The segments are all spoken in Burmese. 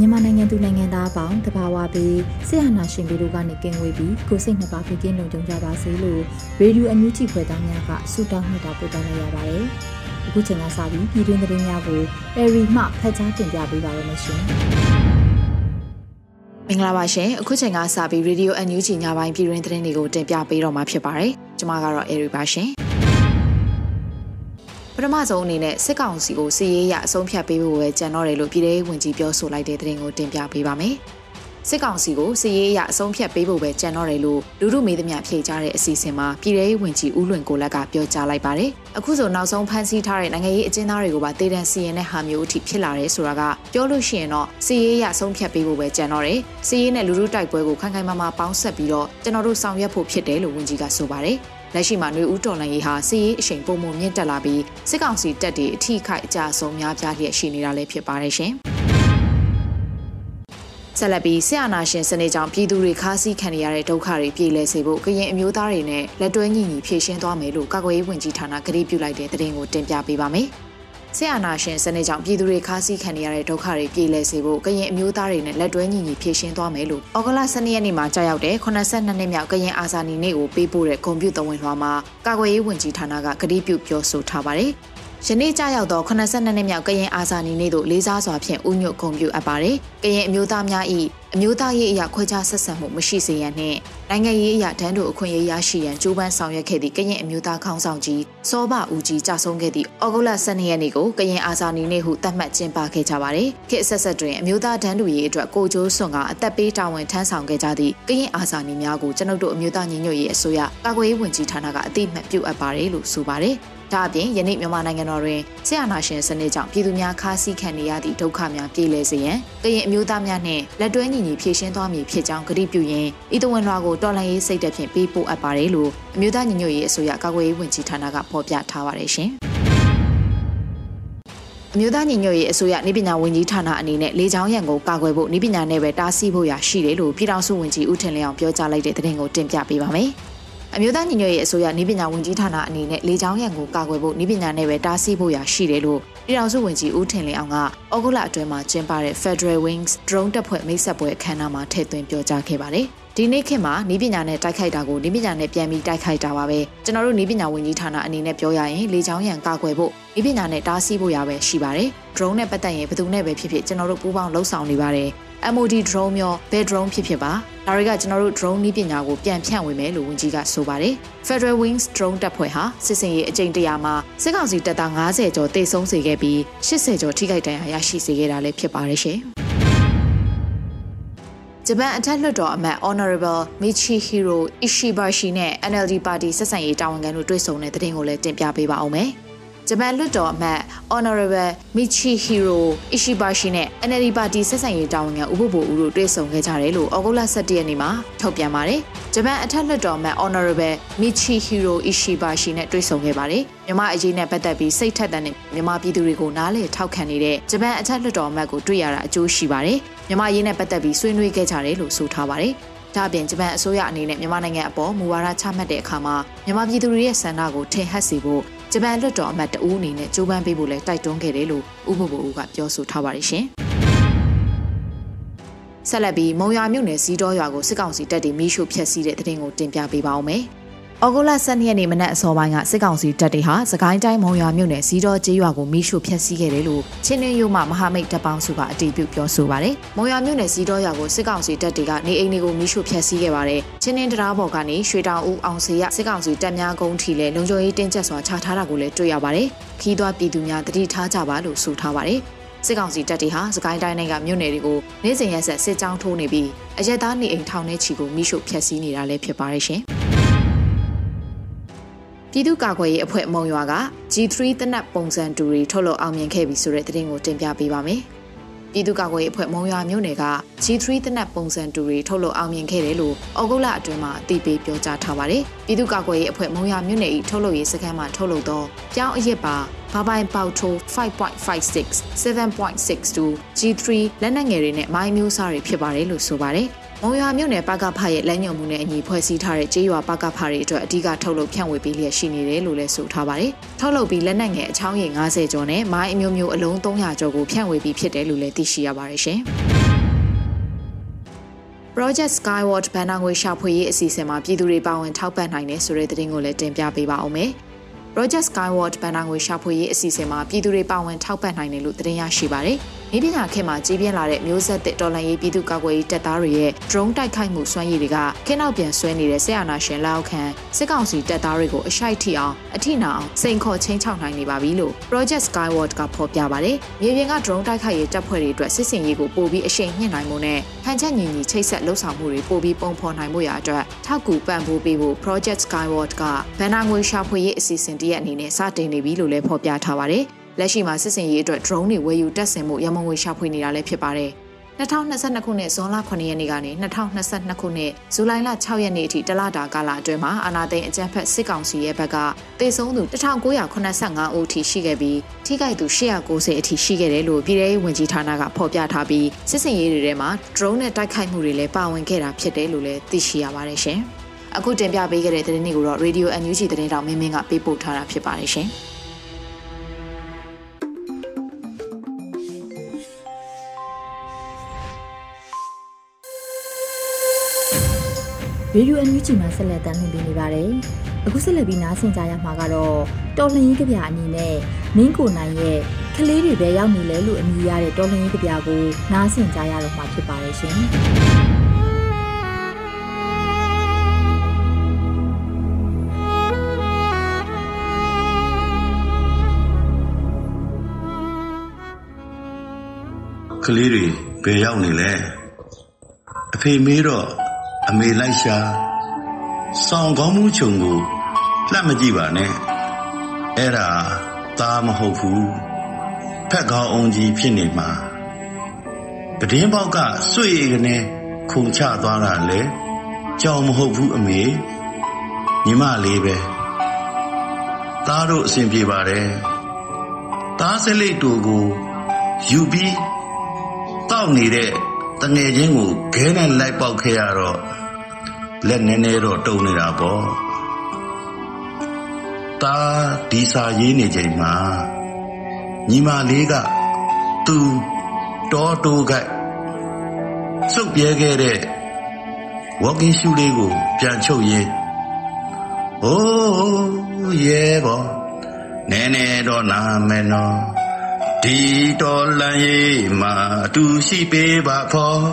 မြန်မာနိုင်ငံသူနိုင်ငံသားအပေါင်းတဘာဝပြီးဆရာနာရှင်တို့ကနေကင်းဝေးပြီးကိုစိတ်နှစ်ပါးပြည့်ကင်းလုံခြုံကြပါစေလို့ရေဒီယိုအန်ယူဂျီဖွယ်သားများကဆုတောင်းမြတ်တာပို့သလိုက်ရပါတယ်။အခုချိန်ကစပြီးပြည်တွင်းသတင်းများကိုအရီမှဖတ်ကြားတင်ပြပေးပါရမရှင်။မင်္ဂလာပါရှင်အခုချိန်ကစပြီး Radio NUG ညပိုင်းပြည်တွင်းသတင်းတွေကိုတင်ပြပေးတော့မှာဖြစ်ပါတယ်ကျွန်မကတော့ Airy ပါရှင် ပထမဆုံးအနေနဲ့စစ်ကောင်စီကိုစီရေးရအဆုံးဖြတ်ပေးဖို့ပဲကြံတော့တယ်လို့ပြည်ထောင်ဝင်ကြီးပြောဆိုလိုက်တဲ့သတင်းကိုတင်ပြပေးပါမယ်စစ်ကောင်စီကိုစီရေးရအဆုံးဖြတ်ပေးဖို့ပဲကြံတော့တယ်လို့လူမှုမေးသမျှဖြေကြားတဲ့အစီအစဉ်မှာပြည်ထောင်ဝင်ကြီးဦးလွင်ကိုလက်ကပြောကြားလိုက်ပါတယ်အခုဆိုနောက်ဆုံးဖမ်းဆီးထားတဲ့နိုင်ငံရေးအကျဉ်းသားတွေကိုပါတေးတန်းစီရင်တဲ့ဟာမျိုးအထိဖြစ်လာတယ်ဆိုတာကပြောလို့ရှိရင်တော့စီရေးရဆုံးဖြတ်ပေးဖို့ပဲကြံတော့တယ်စီရေးနဲ့လူမှုတိုက်ပွဲကိုခိုင်ခိုင်မာမာပေါင်းဆက်ပြီးတော့ကျွန်တော်တို့ဆောင်ရွက်ဖို့ဖြစ်တယ်လို့ဝန်ကြီးကဆိုပါတယ် လက်ရှိမှာຫນွေဦးတော်လှန်ရေးဟာစီးရေးအရှိန်ပုံမှုမြင့်တက်လာပြီးစစ်ကောင်စီတပ်တွေအထိခိုက်အကြဆုံးများပြားလျက်ရှိနေတာလည်းဖြစ်ပါတယ်ရှင်။ဆက်လက်ပြီးဆရာနာရှင်စနစ်ကြောင့်ပြည်သူတွေခါးစည်းခံရတဲ့ဒုက္ခတွေပြည်လဲစေဖို့ကရင်အမျိုးသားတွေနဲ့လက်တွဲညီညီဖြည့်ရှင်းသွားမယ်လို့ကာကွယ်ရေးဝန်ကြီးဌာနကတိပြုလိုက်တဲ့သတင်းကိုတင်ပြပေးပါမယ်။ ဆရာနာရှင်စနစ်ကြောင့်ပြည်သူတွေခါးစည်းခံရတဲ့ဒုက္ခတွေပြည်လဲစေဖို့ကရင်အမျိုးသားတွေနဲ့လက်တွဲညီညီဖြည့်ရှင်းသွားမယ်လို့ဩဂလ12ရက်နေ့မှာကြာရောက်တဲ့82နှစ်မြောက်ကရင်အာဇာနည်နေ့ကိုပေးပို့တဲ့ဂုံပြူတဝင်လွှာမှာကာကွယ်ရေးဝန်ကြီးဌာနကကတိပြုပြောဆိုထားပါတယ်။ယနေ့ကြာရောက်သော82နှစ်မြောက်ကရင်အာဇာနည်နေ့သို့လေးစားစွာဖြင့်ဥညွတ်ဂုဏ်ပြုအပ်ပါတယ်။ကရင်အမျိုးသားများ၏ အမျိုးသားရေးအရာခွဲခြားဆက်ဆံမှုမရှိစေရန်နှင့်နိုင်ငံရေးအရာတန်းတို့အခွင့်အရေးရရှိရန်ကြိုးပမ်းဆောင်ရွက်ခဲ့သည့်ကရင်အမျိုးသားခေါင်းဆောင်ကြီးစောဘဦးကြီးကြာဆုံးခဲ့သည့်ဩဂုတ်လ12ရက်နေ့ကိုကရင်အာဇာနည်နေ့ဟုသတ်မှတ်ကျင်းပခဲ့ကြပါတယ်။ခေတ်အဆက်ဆက်တွင်အမျိုးသားတန်းတို့ရေးအတွက်ကိုကျိုးစွန်ကအသက်ပေးတာဝန်ထမ်းဆောင်ခဲ့ကြသည့်ကရင်အာဇာနည်များကိုကျွန်ုပ်တို့အမျိုးသားညီညွတ်ရေးအစိုးရကာကွယ်ရေးဝန်ကြီးဌာနကအသိမှတ်ပြုအပ်ပါတယ်လို့ဆိုပါတယ်။ ဒါအပြင်ယနေ့မြန်မာနိုင်ငံတော်တွင်ဆရာနာရှင်စနစ်ကြောင့်ပြည်သူများခါးစည်းခံနေရသည့်ဒုက္ခများပြေလည်စေရန်ကရင်အမျိုးသားများနှင့်လက်တွဲညီညီဖြည့်ရှင်းသွားမည်ဖြစ်ကြောင်းကတိပြုရင်းဤတဝန်လွှာကိုတော်လှန်ရေးစိတ်သက်ဖြင့်ပေးပို့အပ်ပါတယ်လို့အမျိုးသားညီညွတ်ရေးအစိုးရကာကွယ်ရေးဝန်ကြီးဌာနကဖော်ပြထားပါတယ်ရှင်အမျိုးသားညီညွတ်ရေးအစိုးရနေပညာဝန်ကြီးဌာနအနေနဲ့လေကြောင်းရန်ကိုကာကွယ်ဖို့နေပညာနယ်ပဲတားဆီးဖို့ရရှိတယ်လို့ပြည်ထောင်စုဝန်ကြီးဦးထင်လင်းအောင်ပြောကြားလိုက်တဲ့သတင်းကိုတင်ပြပေးပါမယ်။ အမျိုးသားညီညွတ်ရေးအစိုးရနေပညာဝန်ကြီးဌာနအနေနဲ့လေကြောင်းရန်ကိုကာကွယ်ဖို့နေပညာနဲ့ပဲတားဆီးဖို့ရရှိတယ်လို့ပြည်ထောင်စုဝန်ကြီးဦးထင်လင်းအောင်ကဩဂုတ်လအတွင်းမှာကျင်းပတဲ့ Federal Wings Drone တပ်ဖွဲ့မိတ်ဆက်ပွဲအခမ်းအနားမှာထည့်သွင်းပြောကြားခဲ့ပါတယ်။ဒီနေ့ခေတ်မှာနီးပညာနဲ့တိုက်ခိုက်တာကိုနီးပညာနဲ့ပြန်ပြီးတိုက်ခိုက်တာပါပဲကျွန်တော်တို့နီးပညာဝန်ကြီးဌာနအနေနဲ့ပြောရရင်လေကြောင်းရန်ကာကွယ်ဖို့နီးပညာနဲ့တားဆီးဖို့ရပဲရှိပါတယ် drone နဲ့ပတ်သက်ရင်ဘယ်သူနဲ့ပဲဖြစ်ဖြစ်ကျွန်တော်တို့ပူးပေါင်းလှုပ်ဆောင်နေပါတယ် MOD drone မျိုးဘယ် drone ဖြစ်ဖြစ်ပါဒါတွေကကျွန်တော်တို့ drone နည်းပညာကိုပြန်ဖြန့်ဝေမယ်လို့ဝန်ကြီးကဆိုပါတယ် Federal Wings drone တပ်ဖွဲ့ဟာစစ်စင်ရေးအကြိမ်တရာမှာစစ်ကောင်စီတပ်သား90ကျော်တေဆုံးစေခဲ့ပြီး80ကျော်ထိခိုက်ဒဏ်ရာရရှိစေခဲ့တာလည်းဖြစ်ပါတယ်ရှင်ဂျပန်အထက်လွှတ်တော်အမတ် Honorable Michihiro Ishibashi နဲ့ NLD ပါတီဆက်ဆံရေးတာဝန်ခံတို့တွေ့ဆုံတဲ့တဲ့တင်ကိုလည်းတင်ပြပေးပါအောင်မယ်။ ဂျပန်လွှတ်တော်အမတ် Honorable Michihiro Ishibashi နဲ့ NLD ပါတီဆက်ဆံရေးတာဝန်ခံဦးဘိုဘိုဦးတို့တွေ့ဆုံခဲ့ကြတယ်လို့ဩဂုတ်လ17ရက်နေ့မှာထုတ်ပြန်ပါတယ်။ဂျပန်အထက်လွှတ်တော်အမတ် Honorable Michihiro Ishibashi နဲ့တွေ့ဆုံခဲ့ပါတယ်။မြမအရေးနဲ့ပတ်သက်ပြီးစိတ်ထက်သန်တဲ့မြမပြည်သူတွေကိုနားလေထောက်ခံနေတဲ့ဂျပန်အထက်လွှတ်တော်အမတ်ကိုတွေ့ရတာအကျိုးရှိပါတယ်။မြမအရေးနဲ့ပတ်သက်ပြီးဆွေးနွေးခဲ့ကြတယ်လို့ဆိုထားပါတယ်။ဒါ့အပြင်ဂျပန်အစိုးရအနေနဲ့မြန်မာနိုင်ငံအပေါ်မူဝါဒချမှတ်တဲ့အခါမှာမြန်မာပြည်သူတွေရဲ့ဆန္ဒကိုထင်ဟပ်စေဖို့ ဂျပန်လွှတ်တော်အမတ်တဦးအနေနဲ့ကြိုးပမ်းပေးဖို့လည်းတိုက်တွန်းခဲ့တယ်လို့ဥပပိုဦးကပြောဆိုထားပါတယ်ရှင်။ဆက်လက်ပြီးမုံရွာမြို့နယ်စီးတော်ရွာကိုစစ်ကောင်စီတပ်တွေမီးရှို့ဖျက်ဆီးတဲ့တဲ့တင်ကိုတင်ပြပေးပါောင်းမယ် ဩဂုတ်လ12ရက်နေ့မနက်အစောပိုင်းကစစ်ကောင်စီတပ်တွေဟာစကိုင်းတိုင်းမုံရွာမြို့နယ်စီတော်ကျေးရွာကိုမိရှုဖျက်ဆီးခဲ့တယ်လို့ချင်းနှင်းရိုးမှမဟာမိတ်တပ်ပေါင်းစုကအတည်ပြုပြောဆိုပါတယ်။မုံရွာမြို့နယ်စီတော်ရွာကိုစစ်ကောင်စီတပ်တွေကနေအိမ်တွေကိုမိရှုဖျက်ဆီးခဲ့ပါတယ်။ချင်းနှင်းတရားဘော်ကနေရွှေတောင်ဦးအောင်စီရစစ်ကောင်စီတပ်များကုန်းထီလဲလုံခြုံရေးတင်းကျပ်စွာချထားတာကိုလည်းတွေ့ရပါတယ်။ခီးသွွားပြည်သူများတတိထားကြပါလို့ဆိုထားပါတယ်။စစ်ကောင်စီတပ်တွေဟာစကိုင်းတိုင်းကမြို့နယ်တွေကိုနေ့စဉ်ရက်ဆက်စစ်ကြောင်းထိုးနေပြီးအရက်သားနေအိမ်ထောင်ထဲချီကိုမိရှုဖျက်ဆီးနေတာလည်းဖြစ်ပါတယ်ရှင်။ ပြည်သူ့ကာကွယ်ရေးအဖွဲ့မုံရွာက G3 တနက်ပုံစံတူတွေထုတ်လုပ်အောင်မြင်ခဲ့ပြီဆိုတဲ့သတင်းကိုတင်ပြပေးပါမယ်။ပြည်သူ့ကာကွယ်ရေးအဖွဲ့မုံရွာမြို့နယ်က G3 တနက်ပုံစံတူတွေထုတ်လုပ်အောင်မြင်ခဲ့တယ်လို့ဩဂုတ်လအတွင်းမှာအသိပေးပြောကြားထားပါတယ်။ပြည်သူ့ကာကွယ်ရေးအဖွဲ့မုံရွာမြို့နယ်၏ထုတ်လုပ်ရေးစခန်းမှာထုတ်လုပ်သောပြောင်းအရစ်ပါဘာပိုင်ပေါထို5.56 7.62 G3 လက်နက်ငယ်တွေနဲ့မိုင်းမျိုးစားတွေဖြစ်ပါတယ်လို့ဆိုပါတယ်။ မုံရွာမြို့နယ်ပကဖရဲ့လက်ညှို့မှုနဲ့အညီဖွဲ့စည်းထားတဲ့ကျေးရွာပကဖတွေအတွက်အဓိကထုတ်လုပ်ဖြန့်ဝေပေးလျက်ရှိနေတယ်လို့လည်းဆိုထားပါတယ်။ထုတ်လုပ်ပြီးလက်နက်ငယ်အချောင်းရည်90ကျော်နဲ့မိုင်းအမျိုးမျိုးအလုံး300ကျော်ကိုဖြန့်ဝေပြီးဖြစ်တယ်လို့လည်းသိရှိရပါတယ်ရှင်။ Project Skyward ဘဏ္ဍာငွေရှာဖွေရေးအစီအစဉ်မှာပြည်သူတွေပါဝင်ထောက်ပံ့နိုင်တယ်ဆိုတဲ့သတင်းကိုလည်းတင်ပြပေးပါအောင်မယ်။ Project Skyward ဘဏ္ဍာငွေရှာဖွေရေးအစီအစဉ်မှာပြည်သူတွေပါဝင်ထောက်ပံ့နိုင်တယ်လို့သတင်းရရှိပါတယ်။မြေပြင်ညာခေတ်မှာကြီးပြင်းလာတဲ့မျိုးဆက်သစ်တော်လှန်ရေးပြည်သူ့ကာကွယ်ရေးတပ်သားတွေရဲ့ drone တိုက်ခိုက်မှုစွမ်းရည်တွေကခင်းနောက်ပြန်ဆွဲနေတဲ့ဆက်အာဏာရှင်လက်အောက်ခံစစ်ကောင်စီတပ်သားတွေကိုအရှိုက်ထိအောင်အထိနာအောင်စိန်ခေါ်ချင်းချောက်နိုင်နေပါပြီလို့ Project Skyward ကဖော်ပြပါတယ်။မြေပြင်က drone တိုက်ခိုက်ရေးတပ်ဖွဲ့တွေအတွက်စစ်စင်ရေးကိုပို့ပြီးအရှိန်မြင့်နိုင်မှုနဲ့ဟန်ချက်ညီညီချိတ်ဆက်လှုပ်ဆောင်မှုတွေပို့ပြီးပုံဖော်နိုင်မှုရာအတွက်ထောက်ကူပံ့ပိုးပေးဖို့ Project Skyward ကဘဏ္ဍာငွေရှာဖွေရေးအစီအစဉ်တရက်အနေနဲ့စတင်နေပြီလို့လည်းဖော်ပြထားပါတယ်။ လက်ရှိမှာစစ်စင်ရေးအတွက် drone တွေဝယ်ယူတပ်ဆင်မှုရမုံငွေရှာဖွေနေတာလည်းဖြစ်ပါတယ်။2022ခုနှစ်ဇွန်လ9ရက်နေ့ကနေ2022ခုနှစ်ဇူလိုင်လ6ရက်နေ့အထိတလတာကာလအတွင်းမှာအာနာသိန်းအကြမ်းဖက်စစ်ကောင်စီရဲ့ဘက်ကတေဆုံးသူ1985ဦးအထိရှိခဲ့ပြီးထိခိုက်သူ890အထိရှိခဲ့တယ်လို့ပြည်ထောင်ဝင်ကြီးဌာနကဖော်ပြထားပြီးစစ်စင်ရေးတွေထဲမှာ drone နဲ့တိုက်ခိုက်မှုတွေလည်းပါဝင်ခဲ့တာဖြစ်တယ်လို့လည်းသိရှိရပါတယ်ရှင်။အခုတင်ပြပေးခဲ့တဲ့သတင်းတွေကိုတော့ Radio NUG သတင်းတောင်မင်းမင်းကပေးပို့ထားတာဖြစ်ပါတယ်ရှင်။ ရေဒီယိုအန်ယူဂျီမှာဆက်လက်တင်ပြနေပါတယ်။အခုဆက်လက်ပြီးနားဆင်ကြရမှာကတော့တော်လှန်ရေးကြပြအနေနဲ့မင်းကိုနိုင်ရဲ့ကလေးတွေပဲရောက်နေလဲလို့အမည်ရတဲ့တော်လှန်ရေးကြပြကိုနားဆင်ကြရတော့မှာဖြစ်ပါတယ်ရှင်။ကလေးတွေဘယ်ရောက်နေလဲအဖေမေးတော့ အမေလိုက်ရှာစောင်းကောင်းမှုခြုံကိုလှမကြည့်ပါနဲ့အဲ့ဒါသားမဟုတ်ဘူးဖက်ကောင်းအောင်ကြီးဖြစ်နေမှာပဒင်းပေါက်ကစွေကနေခုန်ချသွားတာလေကြောင်မဟုတ်ဘူးအမေညီမလေးပဲသားတို့အစဉ်ပြေပါတယ်သားစလိတ်တူကိုယူပြီးတောက်နေတဲ့တငယ်ချင်းကိုခဲနဲ့လိုက်ပေါက်ခဲ့ရတော့ လက်နည်းနည်းတော့တုံနေတာပေါ့ตาဒီစာရေးနေချိန်မှာညီမလေးကသူတောတိုးကစုပ်ပြဲခဲ့တဲ့ walking shoe လေးကိုပြန်ချုပ်ရင်းဟိုးရဲဘောနဲနဲတော့နာမယ်နော်ဒီတော်လန်ရေးမှာအတူရှိပေးပါဖော်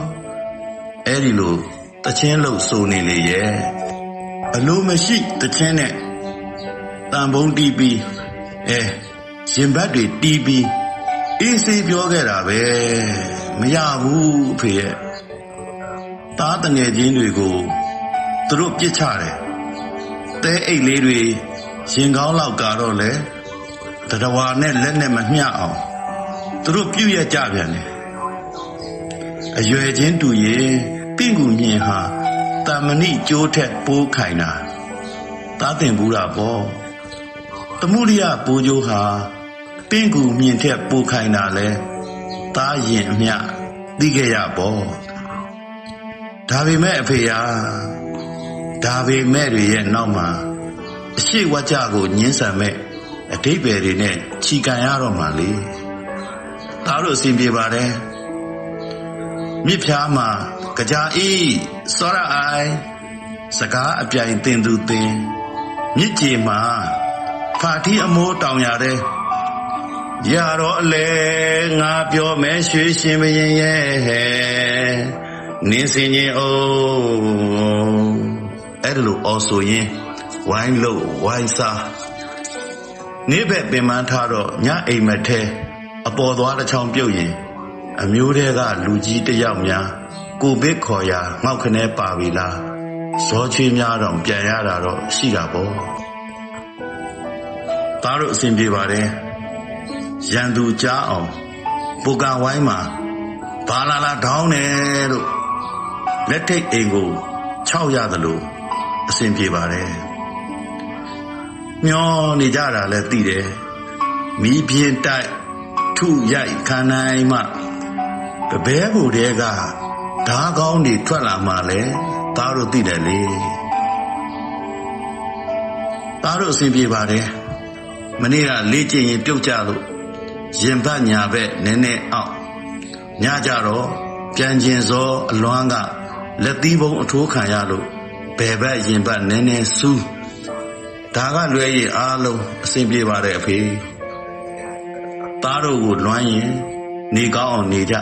အဲ့ဒီလို တချင်းလို့ဆိုနေလေရဲ့အလိုမရှိတချင်းနဲ့တန်ဖုံးတီးပြီးအဲရင်ဘတ်တွေတီးပြီးအေးစေးပြောခဲ့တာပဲမရဘူးအဖေရဲ့သားတငယ်ချင်းတွေကိုသူတို့ပြစ်ချတယ်တဲအိတ်လေးတွေရင်ကောင်းလောက်ကတော့လေတတဝါနဲ့လက်နဲ့မမျှအောင်သူတို့ပြုတ်ရကြပြန်တယ်အရွယ်ချင်းတူရင် ပင့်ကူမြင်ဟာတမဏိကျိုးထက်ပိုးခိုင်တာသားတင်ဘူးတာပေါ့တမှုရိယပိုးကျိုးဟာပင့်ကူမြင်ထက်ပိုးခိုင်တာလဲသားရင်အမျှသိခဲ့ရပေါ့ဒါပေမဲ့အဖေဟာဒါပေမဲ့တွေရဲ့နောက်မှာအရှိဝကြကိုညှင်းဆန်မဲ့အတိတ်ပဲတွေနဲ့ခြီကန်ရတော့မှလေသားတို့အစဉ်ပြေပါတယ်မြစ်ဖြားမှာ ကြာဤစောရအိုင်စကားအပြိုင်တင်သူတင်မြစ်ကြီးမှာဖာတီအမိုးတောင်ရတဲ့ရတော့အလေငါပြောမယ်ရွှေရှင်မရင်ရဲ့နင်းစင်ရင်အိုးအဲ့လိုအော်ဆိုရင်ဝိုင်းလို့ဝိုင်းစားနေ့ဘက်ပင်မထားတော့ညအိမ်မထဲအပေါ်သွားတစ်ချောင်းပြုတ်ရင် အမျိုးတွေကလူကြီးတယောက်များကိုဘစ်ခေါ်ရာငေါက်ခနဲပါပြီလားဇောချွေးများတော့ပြန်ရတာတော့ရှိတာပေါ့သားတို့အစဉ်ပြေပါတယ်ရန်သူကြားအောင်ပူကဝိုင်းမှာဘာလာလာထောင်းတယ်လို့လက်ထိတ်အိမ်ကို6ရသလိုအစဉ်ပြေပါတယ်မျောနေကြတာလည်းသိတယ်မိပြင်းတိုက်ထုရိုက်ခံနိုင်မှ တပဲဘူတဲကဓာကောင်းတွေထွက်လာမှလဲသားတို့သိတယ်လေသားတို့အစဉ်ပြေပါတယ်မနေ့ကလေ့ကျင့်ရင်ပြုတ်ကြလို့ရင်ဘတ်ညာဘက်နည်းနည်းအောက်ညကြတော့ပြန်ကျင်စောအလွမ်းကလက်သီးပုံအထိုးခံရလို့ဘယ်ဘက်ရင်ဘတ်နည်းနည်းစူးဒါကလွဲရင်အားလုံးအစဉ်ပြေပါတယ်အဖေသားတို့ကိုလွမ်းရင် နေကောင်းအောင်နေကြ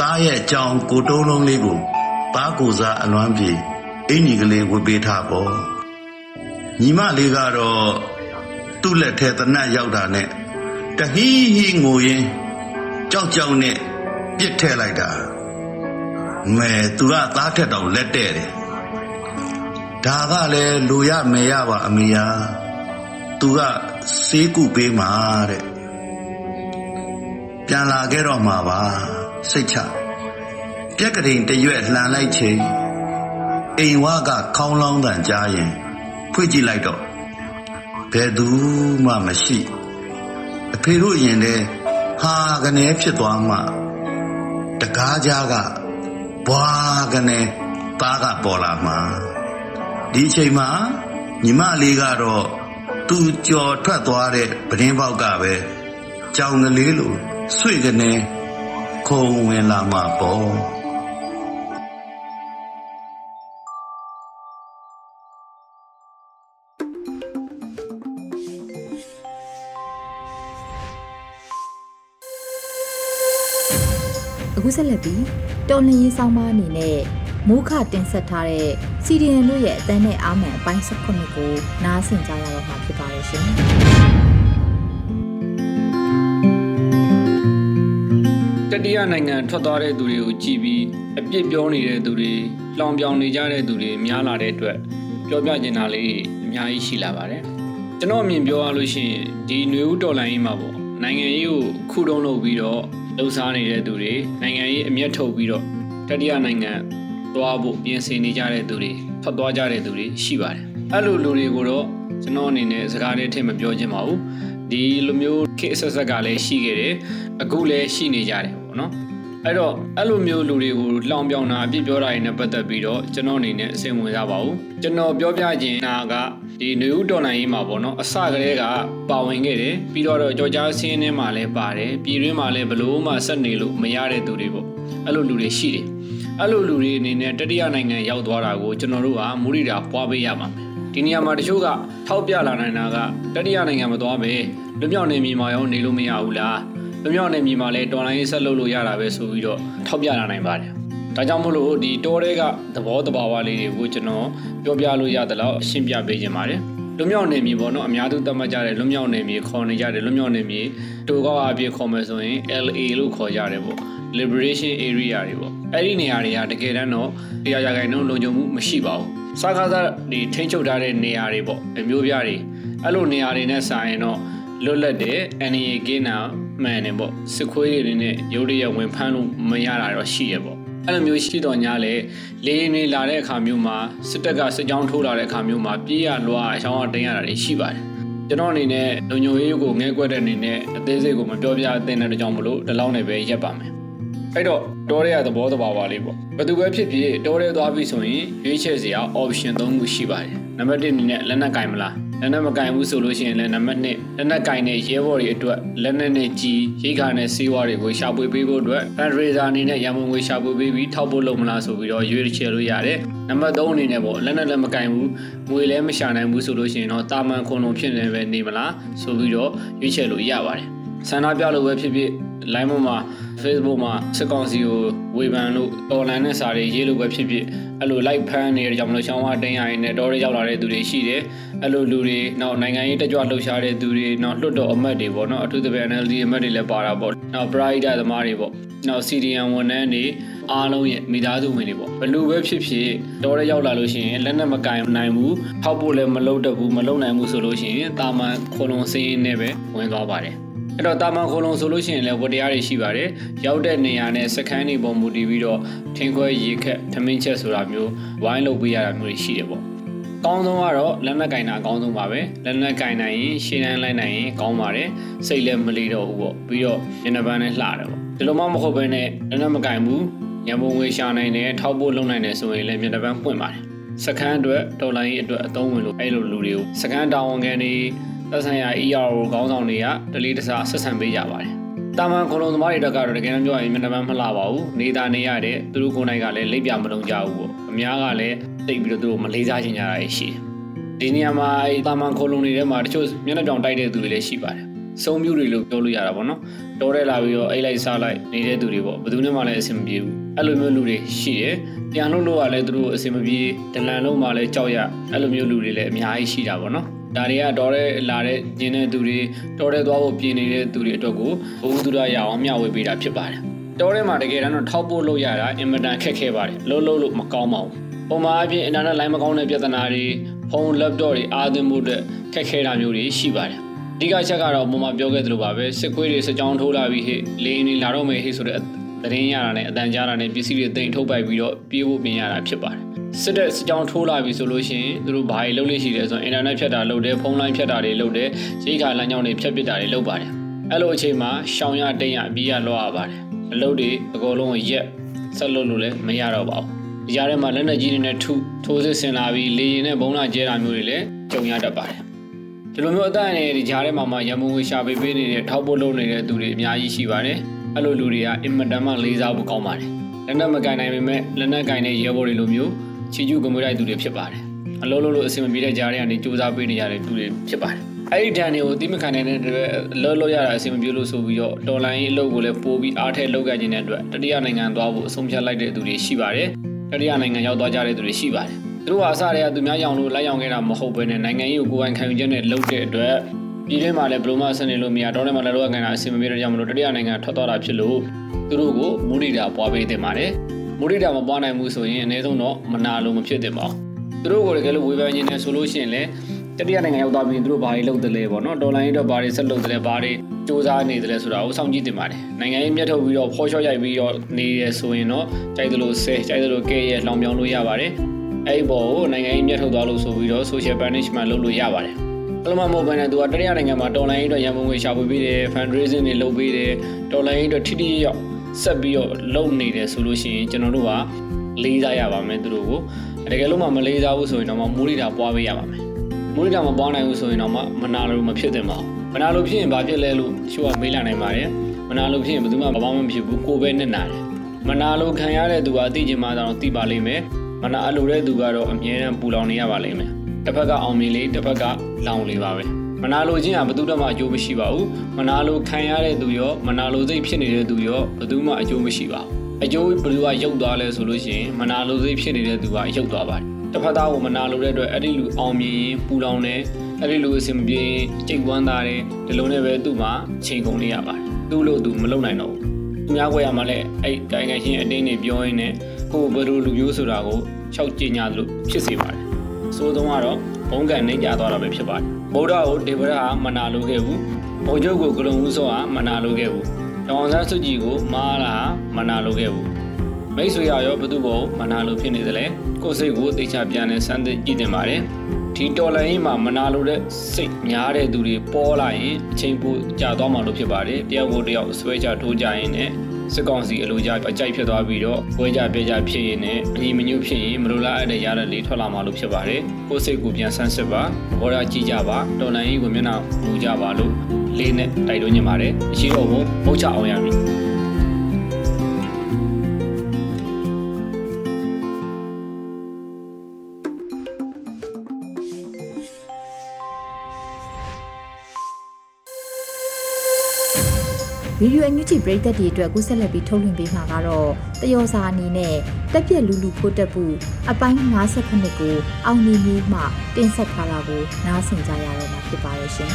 သားရဲ့အကြောင်းကိုတုံးလုံးလေးကိုသားကိုစားအလွမ်းပြေအင်ကြီးကလေးဝတ်ပေးထားပေါ့ညီမလေးကတော့သူ့လက်ထဲတနတ်ရောက်တာနဲ့တဟီးဟီးငိုရင်းကြောက်ကြောက်နဲ့ပြစ်ထည့်လိုက်တာမဲသူကသားထက်တောင်လက်တဲ့တယ်ဒါကလည်းလူရမေရပါအမေယာသူကစေးကုပေးမှာတဲ့ပြန်လာခဲ့တော့မှာပါ စိတ်ချပြက်ကတိန်တရွက်လှန်လိုက်ချိန်အိမ်ဝါကခေါင်းလောင်းတန်ကြားရင်ဖွင့်ကြည့်လိုက်တော့ဘယ်သူမှမရှိအဖေတို့ရင်လဲဟာကနေဖြစ်သွားမှတကားကြားကဘွာကနေသားကပေါ်လာမှဒီအချိန်မှာညီမလေးကတော့သူကြော်ထွက်သွားတဲ့ပဒင်းပေါက်ကပဲကြောင်ကလေးလိုဆွေကနေ ခုံဝင်လာမှာပေါ့အခုဆက်လက်ပြီးတော်လင်းရေးဆောင်မအနေနဲ့မိုးခတင်ဆက်ထားတဲ့စီဒီအန်တို့ရဲ့အတန်းနဲ့အာမန်အပိုင်း၁၈ကိုနားဆင်ကြရတော့မှာဖြစ်ပါရဲ့ရှင် တတိယနိုင်ငံထွက်သွားတဲ့သူတွေကိုကြည်ပြီးအပြစ်ပြောနေတဲ့သူတွေလောင်ပြောင်နေကြတဲ့သူတွေများလာတဲ့အတွက်ပြောပြချင်တာလေးအများကြီးရှိလာပါတယ်ကျွန်တော်အမြင်ပြောရလို့ရှိရင်ဒီຫນွေဦးတော်လိုင်းကြီးမှာပေါ့နိုင်ငံရေးကိုခုတုံးလုပ်ပြီးတော့လှုပ်ရှားနေတဲ့သူတွေနိုင်ငံရေးအမျက်ထုတ်ပြီးတော့တတိယနိုင်ငံသွားဖို့ပြင်ဆင်နေကြတဲ့သူတွေထွက်သွားကြတဲ့သူတွေရှိပါတယ်အဲ့လိုလူတွေကိုတော့ကျွန်တော်အနေနဲ့စကားလေးထည့်မပြောချင်ပါဘူးဒီလိုမျိုးခေတ်ဆက်ဆက်ကလည်းရှိခဲ့တယ်အခုလည်းရှိနေကြတယ် ပေါ့နော်အဲ့တော့အဲ့လိုမျိုးလူတွေကိုလောင်ပြောင်တာအပြစ်ပြောတာတွေနဲ့ပတ်သက်ပြီးတော့ကျွန်တော်အနေနဲ့အစင်ဝင်ရပါဘူးကျွန်တော်ပြောပြခြင်းနာကဒီနေဦးတော်နိုင်ရေးမှာပေါ့နော်အစကတည်းကပါဝင်ခဲ့တယ်ပြီးတော့ကြော်ကြားဆင်းထဲမှာလည်းပါတယ်ပြည်တွင်းမှာလည်းဘလို့မှဆက်နေလို့မရတဲ့သူတွေပေါ့အဲ့လိုလူတွေရှိတယ်အဲ့လိုလူတွေအနေနဲ့တတိယနိုင်ငံရောက်သွားတာကိုကျွန်တော်တို့ကမူရိတာပွားပေးရမှာဒီနေရာမှာတချို့ကထောက်ပြလာနိုင်တာကတတိယနိုင်ငံမသွားပဲလွမြောက်နေမြေမှာရောနေလို့မရဘူးလား လွမြောက်နေမြေမှာလည်းတော်လိုင်းဆက်လုပ်လို့ရတာပဲဆိုပြီးတော့ထောက်ပြလာနိုင်ပါတယ်ဒါကြောင့်မလို့ဒီတောတဲကသဘောတဘာဝလေးတွေကိုကျွန်တော်ပြောပြလို့ရတယ်လို့ရှင်းပြပေးခြင်းပါတယ်လွမြောက်နေမြေပေါ့နော်အများသူသတ်မှတ်ကြတဲ့လွမြောက်နေမြေခေါ်နေကြတယ်လွမြောက်နေမြေတိုကောက်အပြည့်ခေါ်မယ်ဆိုရင် LA လို့ခေါ်ကြတယ်ပေါ့ liberation area တွေပေါ့အဲ့ဒီနေရာတွေကတကယ်တမ်းတော့တရားရဂိုင်တော့လုံခြုံမှုမရှိပါဘူးစားကားစားဒီထိန်းချုပ်ထားတဲ့နေရာတွေပေါ့အမျိုးပြားတွေအဲ့လိုနေရာတွေနဲ့ဆိုင်ရင်တော့လွတ်လပ်တဲ့ NA ကင်းနာ မှန်တယ်ပေါ့စစ်ခွေးတွေနဲ့ရုပ်ရည်ဝင်ဖမ်းလို့မရတာတော့ရှိရပေါ့အဲ့လိုမျိုးရှိတော့ညာလေလေရင်တွေလာတဲ့အခါမျိုးမှာစစ်တပ်ကစစ်ကြောင်းထိုးလာတဲ့အခါမျိုးမှာပြေးရလွှားအချောင်းအတင်းရတာတွေရှိပါတယ်ကျွန်တော်အနေနဲ့လုံညိုရေးကိုငဲကွက်တဲ့အနေနဲ့အသေးစိတ်ကိုမပြောပြသင့်တဲ့ကြောင့်မလို့ဒီလောက်နဲ့ပဲရက်ပါမယ်အဲ့တော့တောရဲသဘောတဘာဝလေးပေါ့ဘယ်သူပဲဖြစ်ဖြစ်တောရဲသွားပြီဆိုရင်ရွေးချယ်စရာ option ၃ခုရှိပါတယ်နံပါတ်1အနေနဲ့လက်နက်ကင်မလား လက်နက်မကင်ဘူးဆိုလို့ရှိရင်လည်းနံပါတ်1လက်နက်ကင်တဲ့ရဲဘော်တွေအတွက်လက်နက်နဲ့ကြီးရိတ်ခါနဲ့စေးဝါးတွေကိုရှာဖွေပေးဖို့အတွက် fundraiser အနေနဲ့ရန်ပုံငွေရှာဖွေပေးပြီးထောက်ဖို့လုပ်မလားဆိုပြီးတော့ရွေးချယ်လို့ရတယ်နံပါတ်3အနေနဲ့ပေါ့လက်နက်လည်းမကင်ဘူးငွေလည်းမရှာနိုင်ဘူးဆိုလို့ရှိရင်တော့တာမန်ခွန်လုံးဖြစ်နေပဲနေမလားဆိုပြီးတော့ရွေးချယ်လို့ရပါတယ်ဆန္ဒပြလို့ပဲဖြစ်ဖြစ် line ပေါ်မှာ Facebook မှာစစ်ကောင်စီကိုဝေဖန်လို့ online နဲ့စာတွေရေးလို့ပဲဖြစ်ဖြစ်အဲ့လို like ဖမ်းနေတဲ့ကြောင့်မလို့ရှောင်းဝတင်းရရင်လည်းတော်ရရောက်လာတဲ့သူတွေရှိတယ်အဲ့လိုလူတွေနောက်နိုင်ငံရေးတက်ကြွလှုပ်ရှားတဲ့သူတွေနောက်လွတ်တော်အမတ်တွေပေါ့နော်အထူးသဖြင့် NLD အမတ်တွေလည်းပါတာပေါ့နောက် Pride သမားတွေပေါ့နောက် CDN ဝန်ထမ်းတွေအားလုံးရဲ့မိသားစုဝင်တွေပေါ့ဘလူပဲဖြစ်ဖြစ်တော်ရရောက်လာလို့ရှိရင်လက်နက်မကင်နိုင်ဘူးထောက်ဖို့လည်းမလုပ်တတ်ဘူးမလုပ်နိုင်ဘူးဆိုလို့ရှိရင်တာမန်ခေါလုံးစင်းရင်းနဲ့ပဲဝင်သွားပါတယ် အဲ့တော့တာမန်ခိုလုံဆိုလို့ရှိရင်လည်းဝတရားတွေရှိပါတယ်ရောက်တဲ့နေရာနဲ့စခန်းတွေပုံမူတည်ပြီးတော့ထင်းခွဲရေခက်ထမင်းချက်ဆိုတာမျိုးဝိုင်းလုပ်ပေးရတာမျိုးတွေရှိတယ်ပေါ့ကောင်းဆုံးကတော့လက်နက်ကင်တာအကောင်းဆုံးပါပဲလက်နက်ကင်နိုင်ရင်ရှင်းတန်းလိုက်နိုင်ရင်ကောင်းပါတယ်စိတ်လည်းမလေးတော့ဘူးပေါ့ပြီးတော့ညနေပန်းနဲ့လှတယ်ပေါ့ဒီလိုမှမဟုတ်ဘဲနဲ့လက်နက်မကင်ဘူးရံပုံငွေရှာနိုင်တယ်ထောက်ဖို့လုပ်နိုင်တယ်ဆိုရင်လည်းညနေပန်းပွင့်ပါတယ်စခန်းအတွက်တော်လိုင်းအတွက်အသုံးဝင်လို့အဲ့လိုလူတွေကိုစခန်းတာဝန်ခံတွေ သက်ဆိုင်ရာ ERO ခေါင်းဆောင်တွေကတလေးတစားဆက်ဆံပေးကြပါတယ်။တာမန်ခလုံးသမားတွေတက်ကတော့တကယ်တော့ပြောရင်မျက်နှာမလှပါဘူး။နေတာနေရတဲ့သူတို့ကိုယ်တိုင်ကလည်းလက်ပြမလုံးကြဘူးပေါ့။အများကလည်းတိတ်ပြီးတော့သူတို့မလေးစားချင်ကြတာရှိတယ်။ဒီနေရာမှာတာမန်ခလုံးတွေထဲမှာတချို့မျက်နှာပြောင်တိုက်တဲ့သူတွေလည်းရှိပါတယ်။စုံပြူတွေလို့ပြောလို့ရတာပေါ့နော်။တော်ရဲလာပြီးတော့အိတ်လိုက်စားလိုက်နေတဲ့သူတွေပေါ့။ဘယ်သူနဲ့မှလည်းအဆင်မပြေဘူး။အဲ့လိုမျိုးလူတွေရှိတယ်။ပြန်လို့လို့ကလည်းသူတို့အဆင်မပြေဒလန်လုံးမှလည်းကြောက်ရအဲ့လိုမျိုးလူတွေလည်းအများကြီးရှိတာပေါ့နော်။ ဒါတွေကတော်တဲ့လာတဲ့ကျင်းတဲ့သူတွေတော်တဲ့သွားဖို့ပြင်နေတဲ့သူတွေအတွက်ကိုဘုဟုသူရရအောင်မျှဝေပေးတာဖြစ်ပါတယ်တော်ထဲမှာတကယ်တမ်းတော့ထောက်ပို့လို့ရတာအင်မတန်ခက်ခဲပါတယ်လုံးလုံးလို့မကောင်းပါဘူးပုံမှန်အပြင်အင်တာနက်လိုင်းမကောင်းတဲ့ပြဿနာတွေဖုန်း laptop တွေအားသွင်းမှုအတွက်ခက်ခဲတာမျိုးတွေရှိပါတယ်အဓိကချက်ကတော့ပုံမှန်ပြောခဲ့သလိုပါပဲစစ်ခွေးတွေစကြောင်းထိုးလာပြီးဟဲ့လေင်းနေလာတော့မယ်ဟဲ့ဆိုတဲ့သတင်းရတာနဲ့အတန်ကြားတာနဲ့ပစ္စည်းတွေတင်ထုတ်ပိုက်ပြီးတော့ပြေးဖို့ပြင်ရတာဖြစ်ပါတယ် စစ်တဲ့စစ်ကြောင်းထိုးလာပြီဆိုလို့ရှိရင်သူတို့ဘာတွေလုပ်လို့ရှိတယ်ဆိုရင်အင်တာနက်ဖြတ်တာလုပ်တယ်ဖုန်းလိုင်းဖြတ်တာတွေလုပ်တယ်ရိတ်ခါလမ်းကြောင်းတွေဖြတ်ပစ်တာတွေလုပ်ပါတယ်အဲ့လိုအချိန်မှာရှောင်ရတိတ်ရပြီးရလောရပါတယ်အလုပ်တွေအကုန်လုံးရက်ဆက်လုပ်လို့လည်းမရတော့ပါဘူးဒီကြားထဲမှာလက်နက်ကြီးတွေနဲ့ထုထိုးစစ်ဆင်လာပြီးလေရင်နဲ့ဘုံလာကျဲတာမျိုးတွေလည်းကြုံရတတ်ပါတယ်ဒီလိုမျိုးအသက်အန္တရာယ်ဒီကြားထဲမှာမှရမုံဝေရှာပေးပေးနေတဲ့ထောက်ပို့လုပ်နေတဲ့သူတွေအများကြီးရှိပါတယ်အဲ့လိုလူတွေကအင်မတန်မှလေးစားဖို့ကောင်းပါတယ်လက်နက်မကင်နိုင်ပေမဲ့လက်နက်ကင်တဲ့ရဲဘော်တွေလိုမျိုး ချီကျူးကမွေးတိုက်သူတွေဖြစ်ပါတယ်အလုံးလုံးလို့အဆင်မပြေတဲ့ကြားတွေကနေစူးစမ်းပေးနေရတဲ့သူတွေဖြစ်ပါတယ်အဲ့ဒီဒဏ်တွေကိုတိမခံနိုင်တဲ့အတွက်လောလောရတာအဆင်မပြေလို့ဆိုပြီးတော့တော်လိုင်းရေးအလုပ်ကိုလည်းပို့ပြီးအားထည့်လုပ်ခဲ့ခြင်းတဲ့အတွက်တတိယနိုင်ငံသွားဖို့အဆုံးဖြတ်လိုက်တဲ့သူတွေရှိပါတယ်တတိယနိုင်ငံရောက်သွားကြတဲ့သူတွေရှိပါတယ်သူတို့ဟာအစတည်းကသူများရောင်လို့လိုက်ရောင်ခဲ့တာမဟုတ်ဘဲနဲ့နိုင်ငံရေးကိုကိုယ်ပိုင်ခံယူချက်နဲ့လုပ်တဲ့အတွက်ပြည်တွင်းမှာလည်းဘလိုမှဆက်နေလို့မရတော့လည်းမလည်းတော့ကန်တာအဆင်မပြေတဲ့ကြောင့်မလို့တတိယနိုင်ငံထွက်သွားတာဖြစ်လို့သူတို့ကိုမူရီတာပွားပေးတင်ပါတယ် မူရိတာမပွားနိုင်ဘူးဆိုရင်အနည်းဆုံးတော့မနာလို့မဖြစ်သင့်ပါဘူးသူတို့ကိုတကယ်လို့ဝေဖန်ခြင်းနဲ့ဆိုလို့ရှိရင်လည်းတတိယနိုင်ငံရောက်သွားပြီးသူတို့ဘာတွေလုပ်တယ်လဲပေါ့နော်ဒေါ်လာရေးတော့ဘာတွေဆက်လုပ်တယ်လဲဘာတွေစူးစမ်းနေတယ်လဲဆိုတာကိုစောင့်ကြည့်တင်ပါတယ်နိုင်ငံရေးမြတ်ထုတ်ပြီးတော့ဖော်ရှော့ရိုက်ပြီးတော့နေရဆိုရင်တော့ကြိုက်သလိုဆဲကြိုက်သလိုကဲရဲလောင်ပြောင်းလို့ရပါတယ်အဲ့ဒီဘောကိုနိုင်ငံရေးမြတ်ထုတ်သွားလို့ဆိုပြီးတော့ social punishment လုပ်လို့ရပါတယ်ဘယ်လိုမှမဟုတ်ဘဲနဲ့သူကတတိယနိုင်ငံမှာဒေါ်လာရေးတော့ရန်ပုံငွေရှာဖွေပေးတယ် fundraising တွေလုပ်ပေးတယ်ဒေါ်လာရေးတော့ထိထိရောက် ဆက်ပြီးတော့လုံနေတယ်ဆိုလို့ရှိရင်ကျွန်တော်တို့ကလေးစားရပါမယ်သူတို့ကိုတကယ်လို့မှမလေးစားဘူးဆိုရင်တော့မူရိတာပွားပေးရပါမယ်မူရိတာမပွားနိုင်ဘူးဆိုရင်တော့မနာလို့မဖြစ်သင့်ပါဘူးမနာလို့ဖြစ်ရင်ဘာဖြစ်လဲလို့ရှိုးကမေးလာနိုင်ပါတယ်မနာလို့ဖြစ်ရင်ဘယ်သူမှဘာမှမဖြစ်ဘူးကိုယ်ပဲနဲ့နာတယ်မနာလို့ခံရတဲ့သူကအသိချင်မှတော့သိပါလိမ့်မယ်မနာအလိုတဲ့သူကတော့အမြဲတမ်းပူလောင်နေရပါလိမ့်မယ်တစ်ဖက်ကအောင်မြင်လေးတစ်ဖက်ကလောင်လေးပါပဲ မနာလိုခြင်းဟာဘယ်သူမှအကျိုးမရှိပါဘူးမနာလိုခံရတဲ့သူရောမနာလိုစိတ်ဖြစ်နေတဲ့သူရောဘယ်သူမှအကျိုးမရှိပါဘူးအကျိုးဘယ်သူကရုပ်သွားလဲဆိုလို့ရှိရင်မနာလိုစိတ်ဖြစ်နေတဲ့သူကရုပ်သွားပါတယ်တစ်ဖက်သားကိုမနာလိုတဲ့အတွက်အဲ့ဒီလူအောင်မြင်ရင်ပူလောင်တယ်အဲ့ဒီလူအဆင်မပြေရင်ကြိတ်ဝမ်းသာတယ်ဒီလိုနဲ့ပဲသူ့မှာချိန်ကုန်နေရပါတယ်သူ့လို့သူမလုံနိုင်တော့ဘူးသူများခွဲရမှာလဲအဲ့တိုင်ငံရှင်းအတင်းနေပြောရင်းနဲ့ကိုယ်ဘယ်လိုလူမျိုးဆိုတာကိုရှောက်ကြင်ညာလို့ဖြစ်စေပါတယ်ဆိုးဆုံးကတော့ဘုံကန်နေကြသွားတာပဲဖြစ်ပါတယ် ဗုဒ္ဓကိုဒေဝရဟာမနာလိုခဲ့ဘူးဘုံချုပ်ကိုဂလုံဦးစောဟာမနာလိုခဲ့ဘူးတောင်ဆန်းစုကြည်ကိုမာလာမနာလိုခဲ့ဘူးမိတ်ဆွေရရောဘသူ့ဘောမနာလိုဖြစ်နေသလဲကိုယ်စိတ်ကိုသိချပြန်နဲ့စမ်းသစ်ကြည့်တင်ပါတယ်ဒီတော်လိုင်းမှာမနာလိုတဲ့စိတ်များတဲ့သူတွေပေါ်လာရင်အချိန်ပိုကြာသွားမှာလို့ဖြစ်ပါတယ်တယောက်ကိုတယောက်ဆွဲချထိုးကြရင်လည်း စစ်ကောင်စီအလိုကြအကြိုက်ဖြစ်သွားပြီးတော့ဝဲကြပြကြဖြစ်ရင်လည်းအညီမညွတ်ဖြစ်ရင်မလိုလားအပ်တဲ့ရတဲ့လေးထွက်လာမှာလို့ဖြစ်ပါတယ်ကိုယ်စိတ်ကိုပြန်ဆန်းစစ်ပါဘောရကြည့်ကြပါတော်လိုင်းကိုမျက်နှာမူကြပါလို့လေးနဲ့တိုက်တွန်းနေပါတယ်အရှိတော်ကိုမုတ်ချအောင်ရမည် ဗီဒီယိုအန်ယူဂျီပရိသတ်တွေအတွက်ကူးဆက်လက်ပြီးထုတ်လွှင့်ပေးမှာကတော့တယောစာအနေနဲ့တက်ပြက်လူလူဖို့တက်ဖို့အပိုင်း58ကိုအောင်နေမျိုးမှတင်ဆက်ထားတာကိုနားဆင်ကြရတော့မှာဖြစ်ပါရဲ့ရှင်။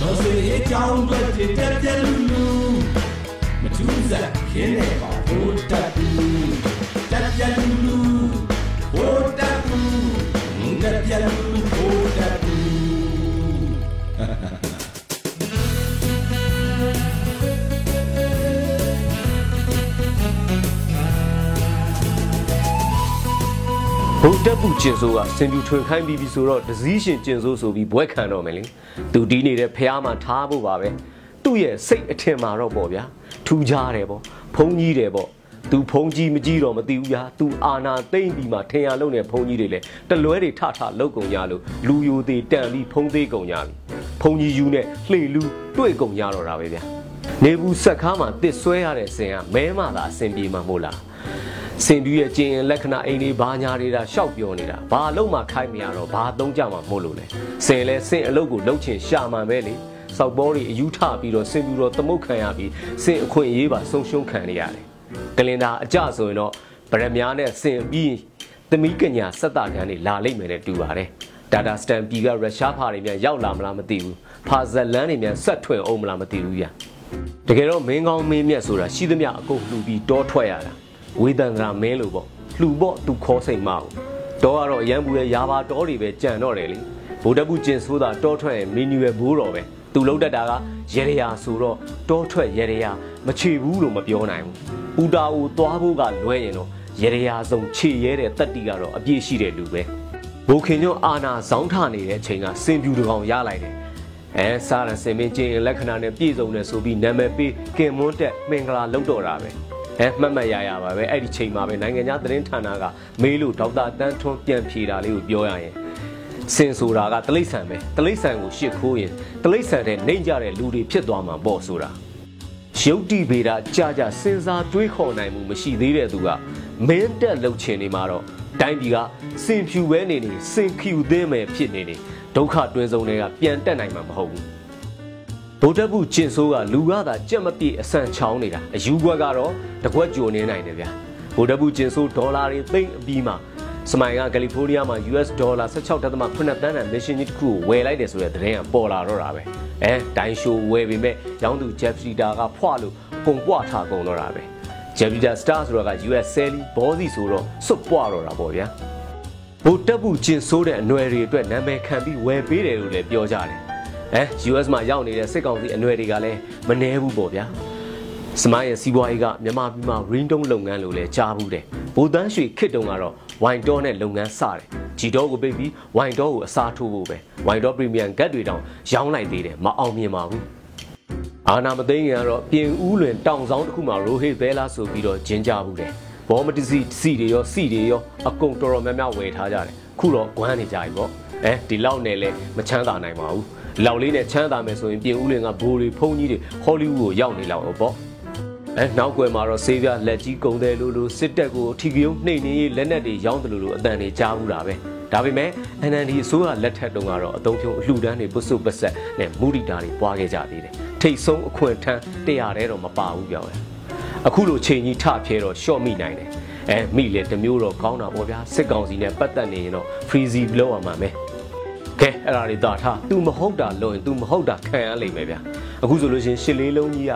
တော်စေအကြောင်းတွေတက်ပြက်လူလူမထူးစားခင်းနေပါဘိုးတက်တူတက် ဘုတ်တက်ပူကျင်ဆိုးကစင်ပြူထွင်ခိုင်းပြီးပြီဆိုတော့ဒစည်းရှင်ကျင်ဆိုးဆိုပြီးဘွဲခံတော့မယ်လေသူတီးနေတဲ့ဖះမှာထားဖို့ပါပဲသူ့ရဲ့စိတ်အထင်မှာတော့ပေါ့ဗျာထူကြတယ်ပေါ့ဖုံးကြီးတယ်ပေါ့သူဖုံးကြီးမကြီးတော့မသိဘူးဗျာသူအာနာသိမ့်ပြီးမှထင်ရလုံးနဲ့ဖုံးကြီးတွေလည်းတလွဲတွေထထလောက်ကုန်ကြလို့လူယိုသေးတန်ပြီးဖုံးသေးကုန်ကြပြီဖုံးကြီးယူနဲ့လှေလူတွေ့ကုန်ကြတော့တာပဲဗျာနေဘူးဆက်ခါမှာတစ်ဆွဲရတဲ့စင်ကမဲမှသာအစင်ပြေမှာမို့လား စင်ပြူရဲ့ကျင်ရင်လက္ခဏာအိမ်လေးဘာညာနေတာရှောက်ပြောနေတာဘာအလုံးမှခိုင်းမရတော့ဘာသုံးကြမှာမို့လို့လဲစင်လဲစင်အလုပ်ကိုလှုပ်ချင်ရှာမှန်ပဲလေစောက်ဘောတွေအယူထပြီးတော့စင်ပြူတော့သမုတ်ခံရပြီးစင်အခွင့်အရေးပါဆုံးရှုံးခံနေရတယ်ကလင်တာအကြဆိုရင်တော့ဗရမ ्या နဲ့စင်ပြီးသမီးကညာစက်တာကန်တွေလာလိမ့်မယ်နဲ့တူပါတယ်ဒါတာစတန်ပီကရုရှားဖာတွေမြန်ရောက်လာမလားမသိဘူးဖာဇက်လန်တွေမြန်ဆက်ထွင်အောင်မလားမသိဘူးဗျတကယ်တော့မင်းကောင်းမင်းမြတ်ဆိုတာရှိသမျှအကုန်လှူပြီးတောထွက်ရတာ ဝေဒန်ကမင်းလို့ပေါ့လှူပေါ့သူခေါ်စိတ်မအောင်တောကတော့အရန်ဘူးရဲ့ရာပါတောတွေပဲကြံတော့တယ်လေဗိုလ်တပ်ဘူးကျင်ဆိုးတာတောထွက်ရင်မီနူရဲ့ဘိုးတော်ပဲသူလှုပ်တတ်တာကရေရရာဆိုတော့တောထွက်ရေရရာမချေဘူးလို့မပြောနိုင်ဘူးပူတာကိုသွားဖို့ကလွဲရင်တော့ရေရရာဆုံးခြေရဲတဲ့တက်တီကတော့အပြည့်ရှိတဲ့လူပဲဘိုခင်ညွန့်အာနာဇောင်းထနေတဲ့အချိန်ကစင်ပြူတကောင်ရလိုက်တယ်အဲစားရစင်မင်းချင်းလက္ခဏာနဲ့ပြည့်စုံတယ်ဆိုပြီးနာမည်ပေးကင်မွန်းတက်မင်္ဂလာလုပ်တော့တာပဲ အဲမှတ်မှတ်ရရပါပဲအဲ့ဒီချိန်မှာပဲနိုင်ငံခြားသတင်းဌာနကမေးလို့ဒေါက်တာတန်းထွန်းပြန်ဖြေတာလေးကိုပြောရရင်စင်ဆိုတာကတလိษံပဲတလိษံကိုရှစ်ခိုးရင်တလိษံတဲ့နှိမ့်ကြတဲ့လူတွေဖြစ်သွားမှာပေါ့ဆိုတာရုပ်တိဗေဒကြာကြာစဉ်းစားတွေးခေါ်နိုင်မှုမရှိသေးတဲ့သူကမင်းတက်လှုပ်ချင်နေမှာတော့တိုင်းပြည်ကစင်ဖြူပဲနေနေစင်ခူသင်းမယ်ဖြစ်နေနေဒုက္ခတွင်းဆုံးတွေကပြန်တက်နိုင်မှာမဟုတ်ဘူး ဗုဒ္ဓဘုကျင်ဆိုးကလူကသာကြက်မပြည့်အဆန်ချောင်းနေတာအယူကွက်ကတော့တကွက်ကြိုနေနိုင်တယ်ဗျာဗုဒ္ဓဘုကျင်ဆိုးဒေါ်လာတွေသိမ့်အပြီးမှာစမိုင်ကကယ်လီဖိုးနီးယားမှာ US ဒေါ်လာ16.8တန်းနဲ့ mission ကြီးတစ်ခုကိုဝယ်လိုက်တယ်ဆိုတဲ့သတင်းကပေါ်လာတော့တာပဲအဲဒိုင်းရှိုးဝယ်ပေမဲ့ရောင်းသူ Jeff Sita ကဖွာလို့ပုံပွားထားကုန်တော့တာပဲ Jeff Sita Star ဆိုတော့က US Sally ဘောစီဆိုတော့စွတ်ပွားတော့တာပေါ့ဗျာဗုဒ္ဓဘုကျင်ဆိုးတဲ့အနွယ်တွေအတွက်နာမည်ခံပြီးဝယ်ပေးတယ်လို့လည်းပြောကြတယ် အဲ US မှာရောက်နေတဲ့စစ်ကောင်စီအနွယ်တွေကလည်းမနှဲဘူးပေါ့ဗျာစမိုင်းရဲ့စီးပွားရေးကမြန်မာပြည်မှာ ring tone လုပ်ငန်းလို့လည်းကြားဘူးတယ်ဗိုလ်တန်းရွှေခစ်တုံကတော့ဝိုင်တော့နဲ့လုပ်ငန်းစတယ်ဂျီတော့ကိုပိတ်ပြီးဝိုင်တော့ကိုအစားထိုးဖို့ပဲဝိုင်တော့ပရီမီယံဂတ်တွေတောင်ရောင်းလိုက်သေးတယ်မအောင်မြင်ပါဘူးအာနာမသိငင်ကတော့ပြင်ဦးလွင်တောင်ဆောင်တစ်ခုမှာရိုဟေဘဲလာဆိုပြီးတော့ဂျင်းကြဘူးတယ်ဘောမတစီစီတွေရောစီတွေရောအကုန်တော်တော်များများဝယ်ထားကြတယ်ခုတော့ဂွမ်းနေကြပြီပေါ့အဲဒီလောက်နဲ့လဲမချမ်းသာနိုင်ပါဘူး လောက်လေးနဲ့ချမ်းသာမယ်ဆိုရင်ပြင်ဦးလင်ကဘိုးတွေဖုန်းကြီးတွေဟောလိဝုဒ်ကိုရောက်နေလောက်တော့ပေါ့အဲနောက်ွယ်မှာတော့ဆေးပြလက်ကြီးကုံတယ်လို့လို့စစ်တက်ကိုထီကယုံနှိမ့်နေရေးလက်နက်တွေရောင်းတယ်လို့လို့အတန်တွေကြားဘူးတာပဲဒါပေမဲ့ NND အစိုးရလက်ထက်တုန်းကတော့အသုံးပြုအလှူဒန်းတွေပုစုပဆက်နဲ့မူရီတာတွေပွားခဲ့ကြသေးတယ်ထိတ်ဆုံးအခွင့်ထမ်းတရားတဲတော့မပါဘူးပြောတယ်အခုလိုချိန်ကြီးထဖြဲတော့ရှော့မိနိုင်တယ်အဲမိလေတမျိုးတော့ကောင်းတာပေါ့ဗျာစစ်ကောင်စီနဲ့ပတ်သက်နေရင်တော့ freezy လောက်အောင်ပါမယ် ကဲအဲ့ဒါတွေတာထား तू မဟုတ်တာလို့ရင် तू မဟုတ်တာခံရလိမ့်မယ်ဗျာအခုဆိုလို့ရှင်ရှစ်လေးလုံးကြီးက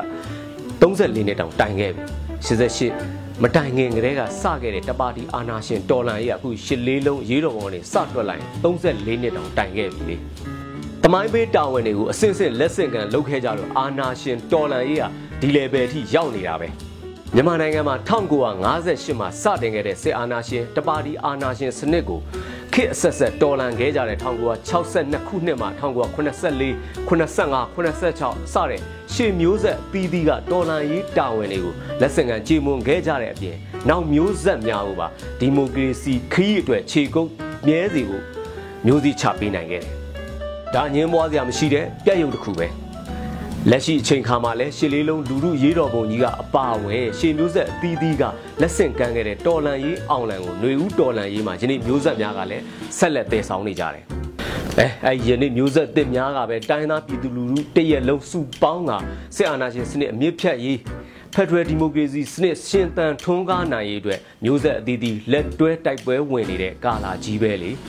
34နှစ်တောင်တိုင်ခဲ့ပြီ88မတိုင်ငင်ကလေးကစခဲ့တဲ့တပါတီအာနာရှင်တော်လန်ကြီးကအခုရှစ်လေးလုံးရေးတော်ပေါ်ကနေစတွက်လိုက်34နှစ်တောင်တိုင်ခဲ့ပြီလေတမိုင်းပေးတာဝန်တွေကိုအစင်စစ်လက်ဆင့်ကန်လုပ်ခဲ့ကြတော့အာနာရှင်တော်လန်ကြီးကဒီ level အထိရောက်နေတာပဲမြန်မာနိုင်ငံမှာ1958မှာစတင်ခဲ့တဲ့စစ်အာဏာရှင်တပါတီအာဏာရှင်စနစ်ကို ခေတ်အဆက်ဆက်တော်လှန်ခဲ့ကြတဲ့1962ခုနှစ်မှာ1984 85 86စတဲ့ရှေ့မျိုးဆက်အသီးသီးကတော်လှန်ရေးတာဝန်တွေကိုလက်ဆင့်ခံကြေမွန်ခဲ့ကြတဲ့အပြင်နောက်မျိုးဆက်များကိုပါဒီမိုကရေစီခရီးအတွက်ခြေကုပ်မြဲစီကိုမျိုးစီချပေးနိုင်ခဲ့တယ်။ဒါငင်းပွားစရာမရှိတဲ့ပြည့်ရုပ်တစ်ခုပဲ။ လက်ရှိအချိန်ခါမှာလဲရှစ်လေးလုံးလူမှုရေးတော်ပုံကြီးကအပါအဝင်ရှေမျိုးဆက်အသီးသီးကလက်ဆင့်ကမ်းခဲ့တဲ့တော်လန်ရေးအောင်လန်ကိုຫນွေဦးတော်လန်ရေးမှာယနေ့မျိုးဆက်များကလည်းဆက်လက်တည်ဆောင်နေကြတယ်။အဲအဲယနေ့မျိုးဆက်တစ်များကပဲတိုင်းသားပြည်သူလူထုတရက်လုံးစုပေါင်းကစစ်အာဏာရှင်စနစ်အမြင့်ဖြတ်ရေးဖက်ဒရယ်ဒီမိုကရေစီစနစ်ရှင်သန်ထွန်းကားနိုင်ရေးအတွက်မျိုးဆက်အသီးသီးလက်တွဲတိုက်ပွဲဝင်နေတဲ့ကာလာကြီးပဲလေ။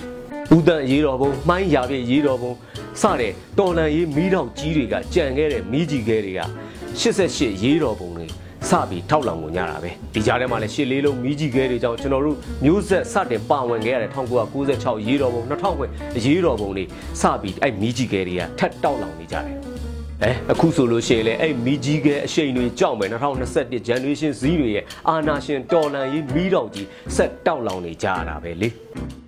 ဦးတန်ရေးတော်ဘုံမှိုင်းရာပြည့်ရေးတော်ဘုံစတဲ့တော်လန်ရေးမီးတောက်ကြီးတွေကကြံခဲ့တဲ့မီးကြီးခဲတွေက88ရေးတော်ဘုံတွေစပြီးထောက်လောင်ကုန်ကြတာပဲဒီကြားထဲမှာလည်းရှစ်လေးလုံးမီးကြီးခဲတွေကြောင့်ကျွန်တော်တို့မျိုးဆက်စတင်ပါဝင်ခဲ့ရတဲ့1996ရေးတော်ဘုံ2000ခွဲရေးတော်ဘုံတွေစပြီးအဲ့မီးကြီးခဲတွေကထပ်တောက်လောင်နေကြတယ်အဲအခုဆိုလို့ရှိရင်လည်းအဲ့မီကြီးကဲအရှိန်တွေကြောက်မယ်2021 generation Z တွေရဲ့အာနာရှင်တော်လန်ရေးမီးတော်ကြီးဆက်တောက်လောင်နေကြရတာပဲလေ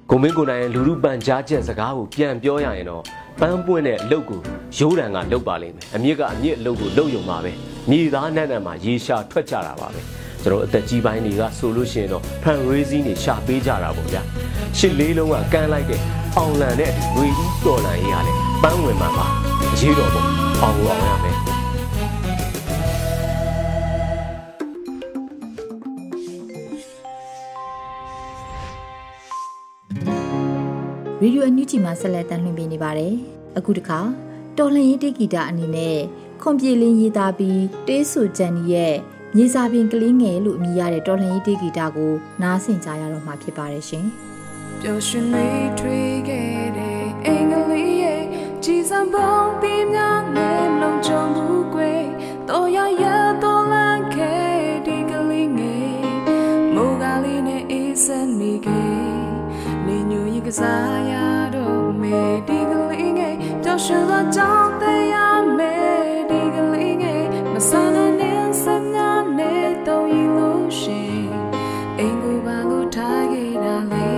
ကိုမင်းကိုနိုင်လူလူပန်ကြားချက်စကားကိုပြန်ပြောရရင်တော့ပန်းပွင့်တဲ့အလုပ်ကိုရိုးတံကလုပ်ပါလိမ့်မယ်အမြင့်ကအမြင့်အလုပ်ကိုလုပ်ယုံပါပဲမြေသားနဲ့နဲ့မှာရေရှာထွက်ကြတာပါပဲကျွန်တော်အသက်ကြီးပိုင်းတွေကဆိုလို့ရှိရင်တော့ဖန်ရေးစည်းနေရှာပေးကြတာပေါ့ဗျာရှစ်လေးလုံးကကန်းလိုက်တဲ့အောင်လန်နဲ့ဝေကြီးတော်လန်ရေးရလဲပန်းဝင်မှာပါအရေးတော်ပေါ့အောင်အောင်ရမယ် ရေဒီယိုအန်ယူဂျီမှာဆက်လက်တင်ပြနေပါတယ်။အခုတခါတော်လှန်ရေးတေဂီတာအနေနဲ့ခွန်ပြေလင်းရေးသားပြီးတေးဆူဂျန်နီရဲ့မြေစာပင်ကလေးငယ်လို့အမည်ရတဲ့တော်လှန်ရေးတေဂီတာကိုနားဆင်ကြရတော့မှာဖြစ်ပါတယ်ရှင်။ပျော်ရွှင်လေးထွေးခဲ့တဲ့အင်္ဂလိပ်ရဲ့ကြည်စံပုံပြီးများနဲ့ ကစားရတော့မေဒီကလေးငယ်ပျော်ရွှင်သောကြောင့်တရားမေဒီကလေးငယ်မဆန်းတဲ့စမ်းများနဲ့တုံးရင်လို့ရှင်အင်ကိုပါလို့ထားခဲ့တာလေ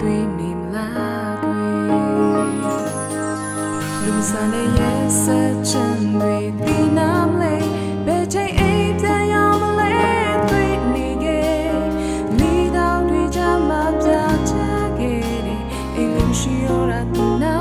တွေ့နေမလားကွယ်လူစံရဲ့ဆက်ချင် အိမ်လုံးရှိရ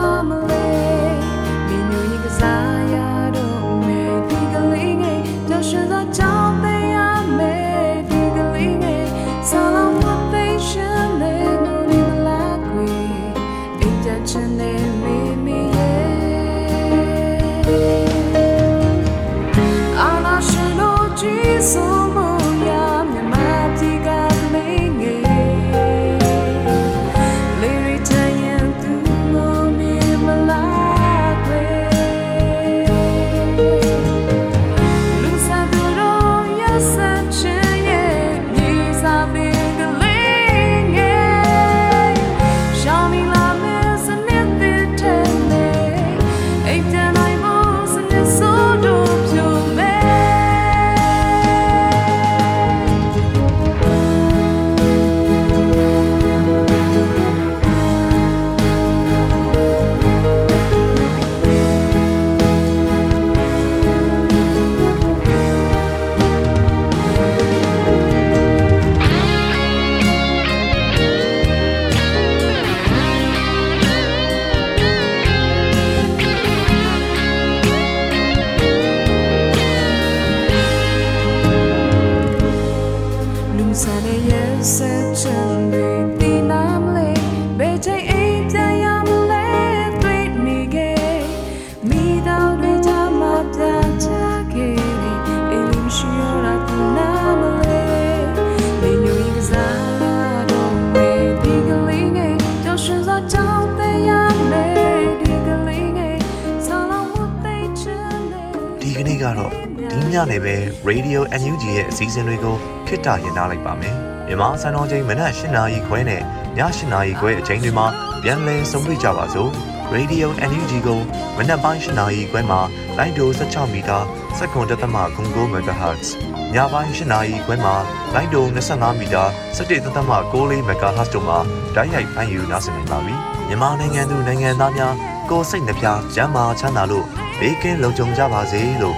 Radio NUG ရဲ့အစည်းအဝေးကိုခਿੱတရနာလိုက်ပါမယ်မြန်မာစံတော်ချိန်မနက်၈နာရီခွဲနဲ့ည၈နာရီခွဲအချိန်တွေမှာပြန်လည်ဆုံးဖြတ်ကြပါစို့ Radio NUG ကိုမနက်ပိုင်း၈နာရီခွဲမှာလိုင်းဒို16မီတာစက္ကန့်တသမ9 MHz ညပိုင်း၈နာရီခွဲမှာလိုင်းဒို25မီတာ17သမ6 MHz တို့မှာဓာတ်ရိုက်ဖမ်းယူနိုင်စေပါပြီ။မြန်မာနိုင်ငံသူနိုင်ငံသားများကိုယ်စိတ်နှပြကျန်းမာချမ်းသာလို့ဘေးကင်းလုံခြုံကြပါစေလို့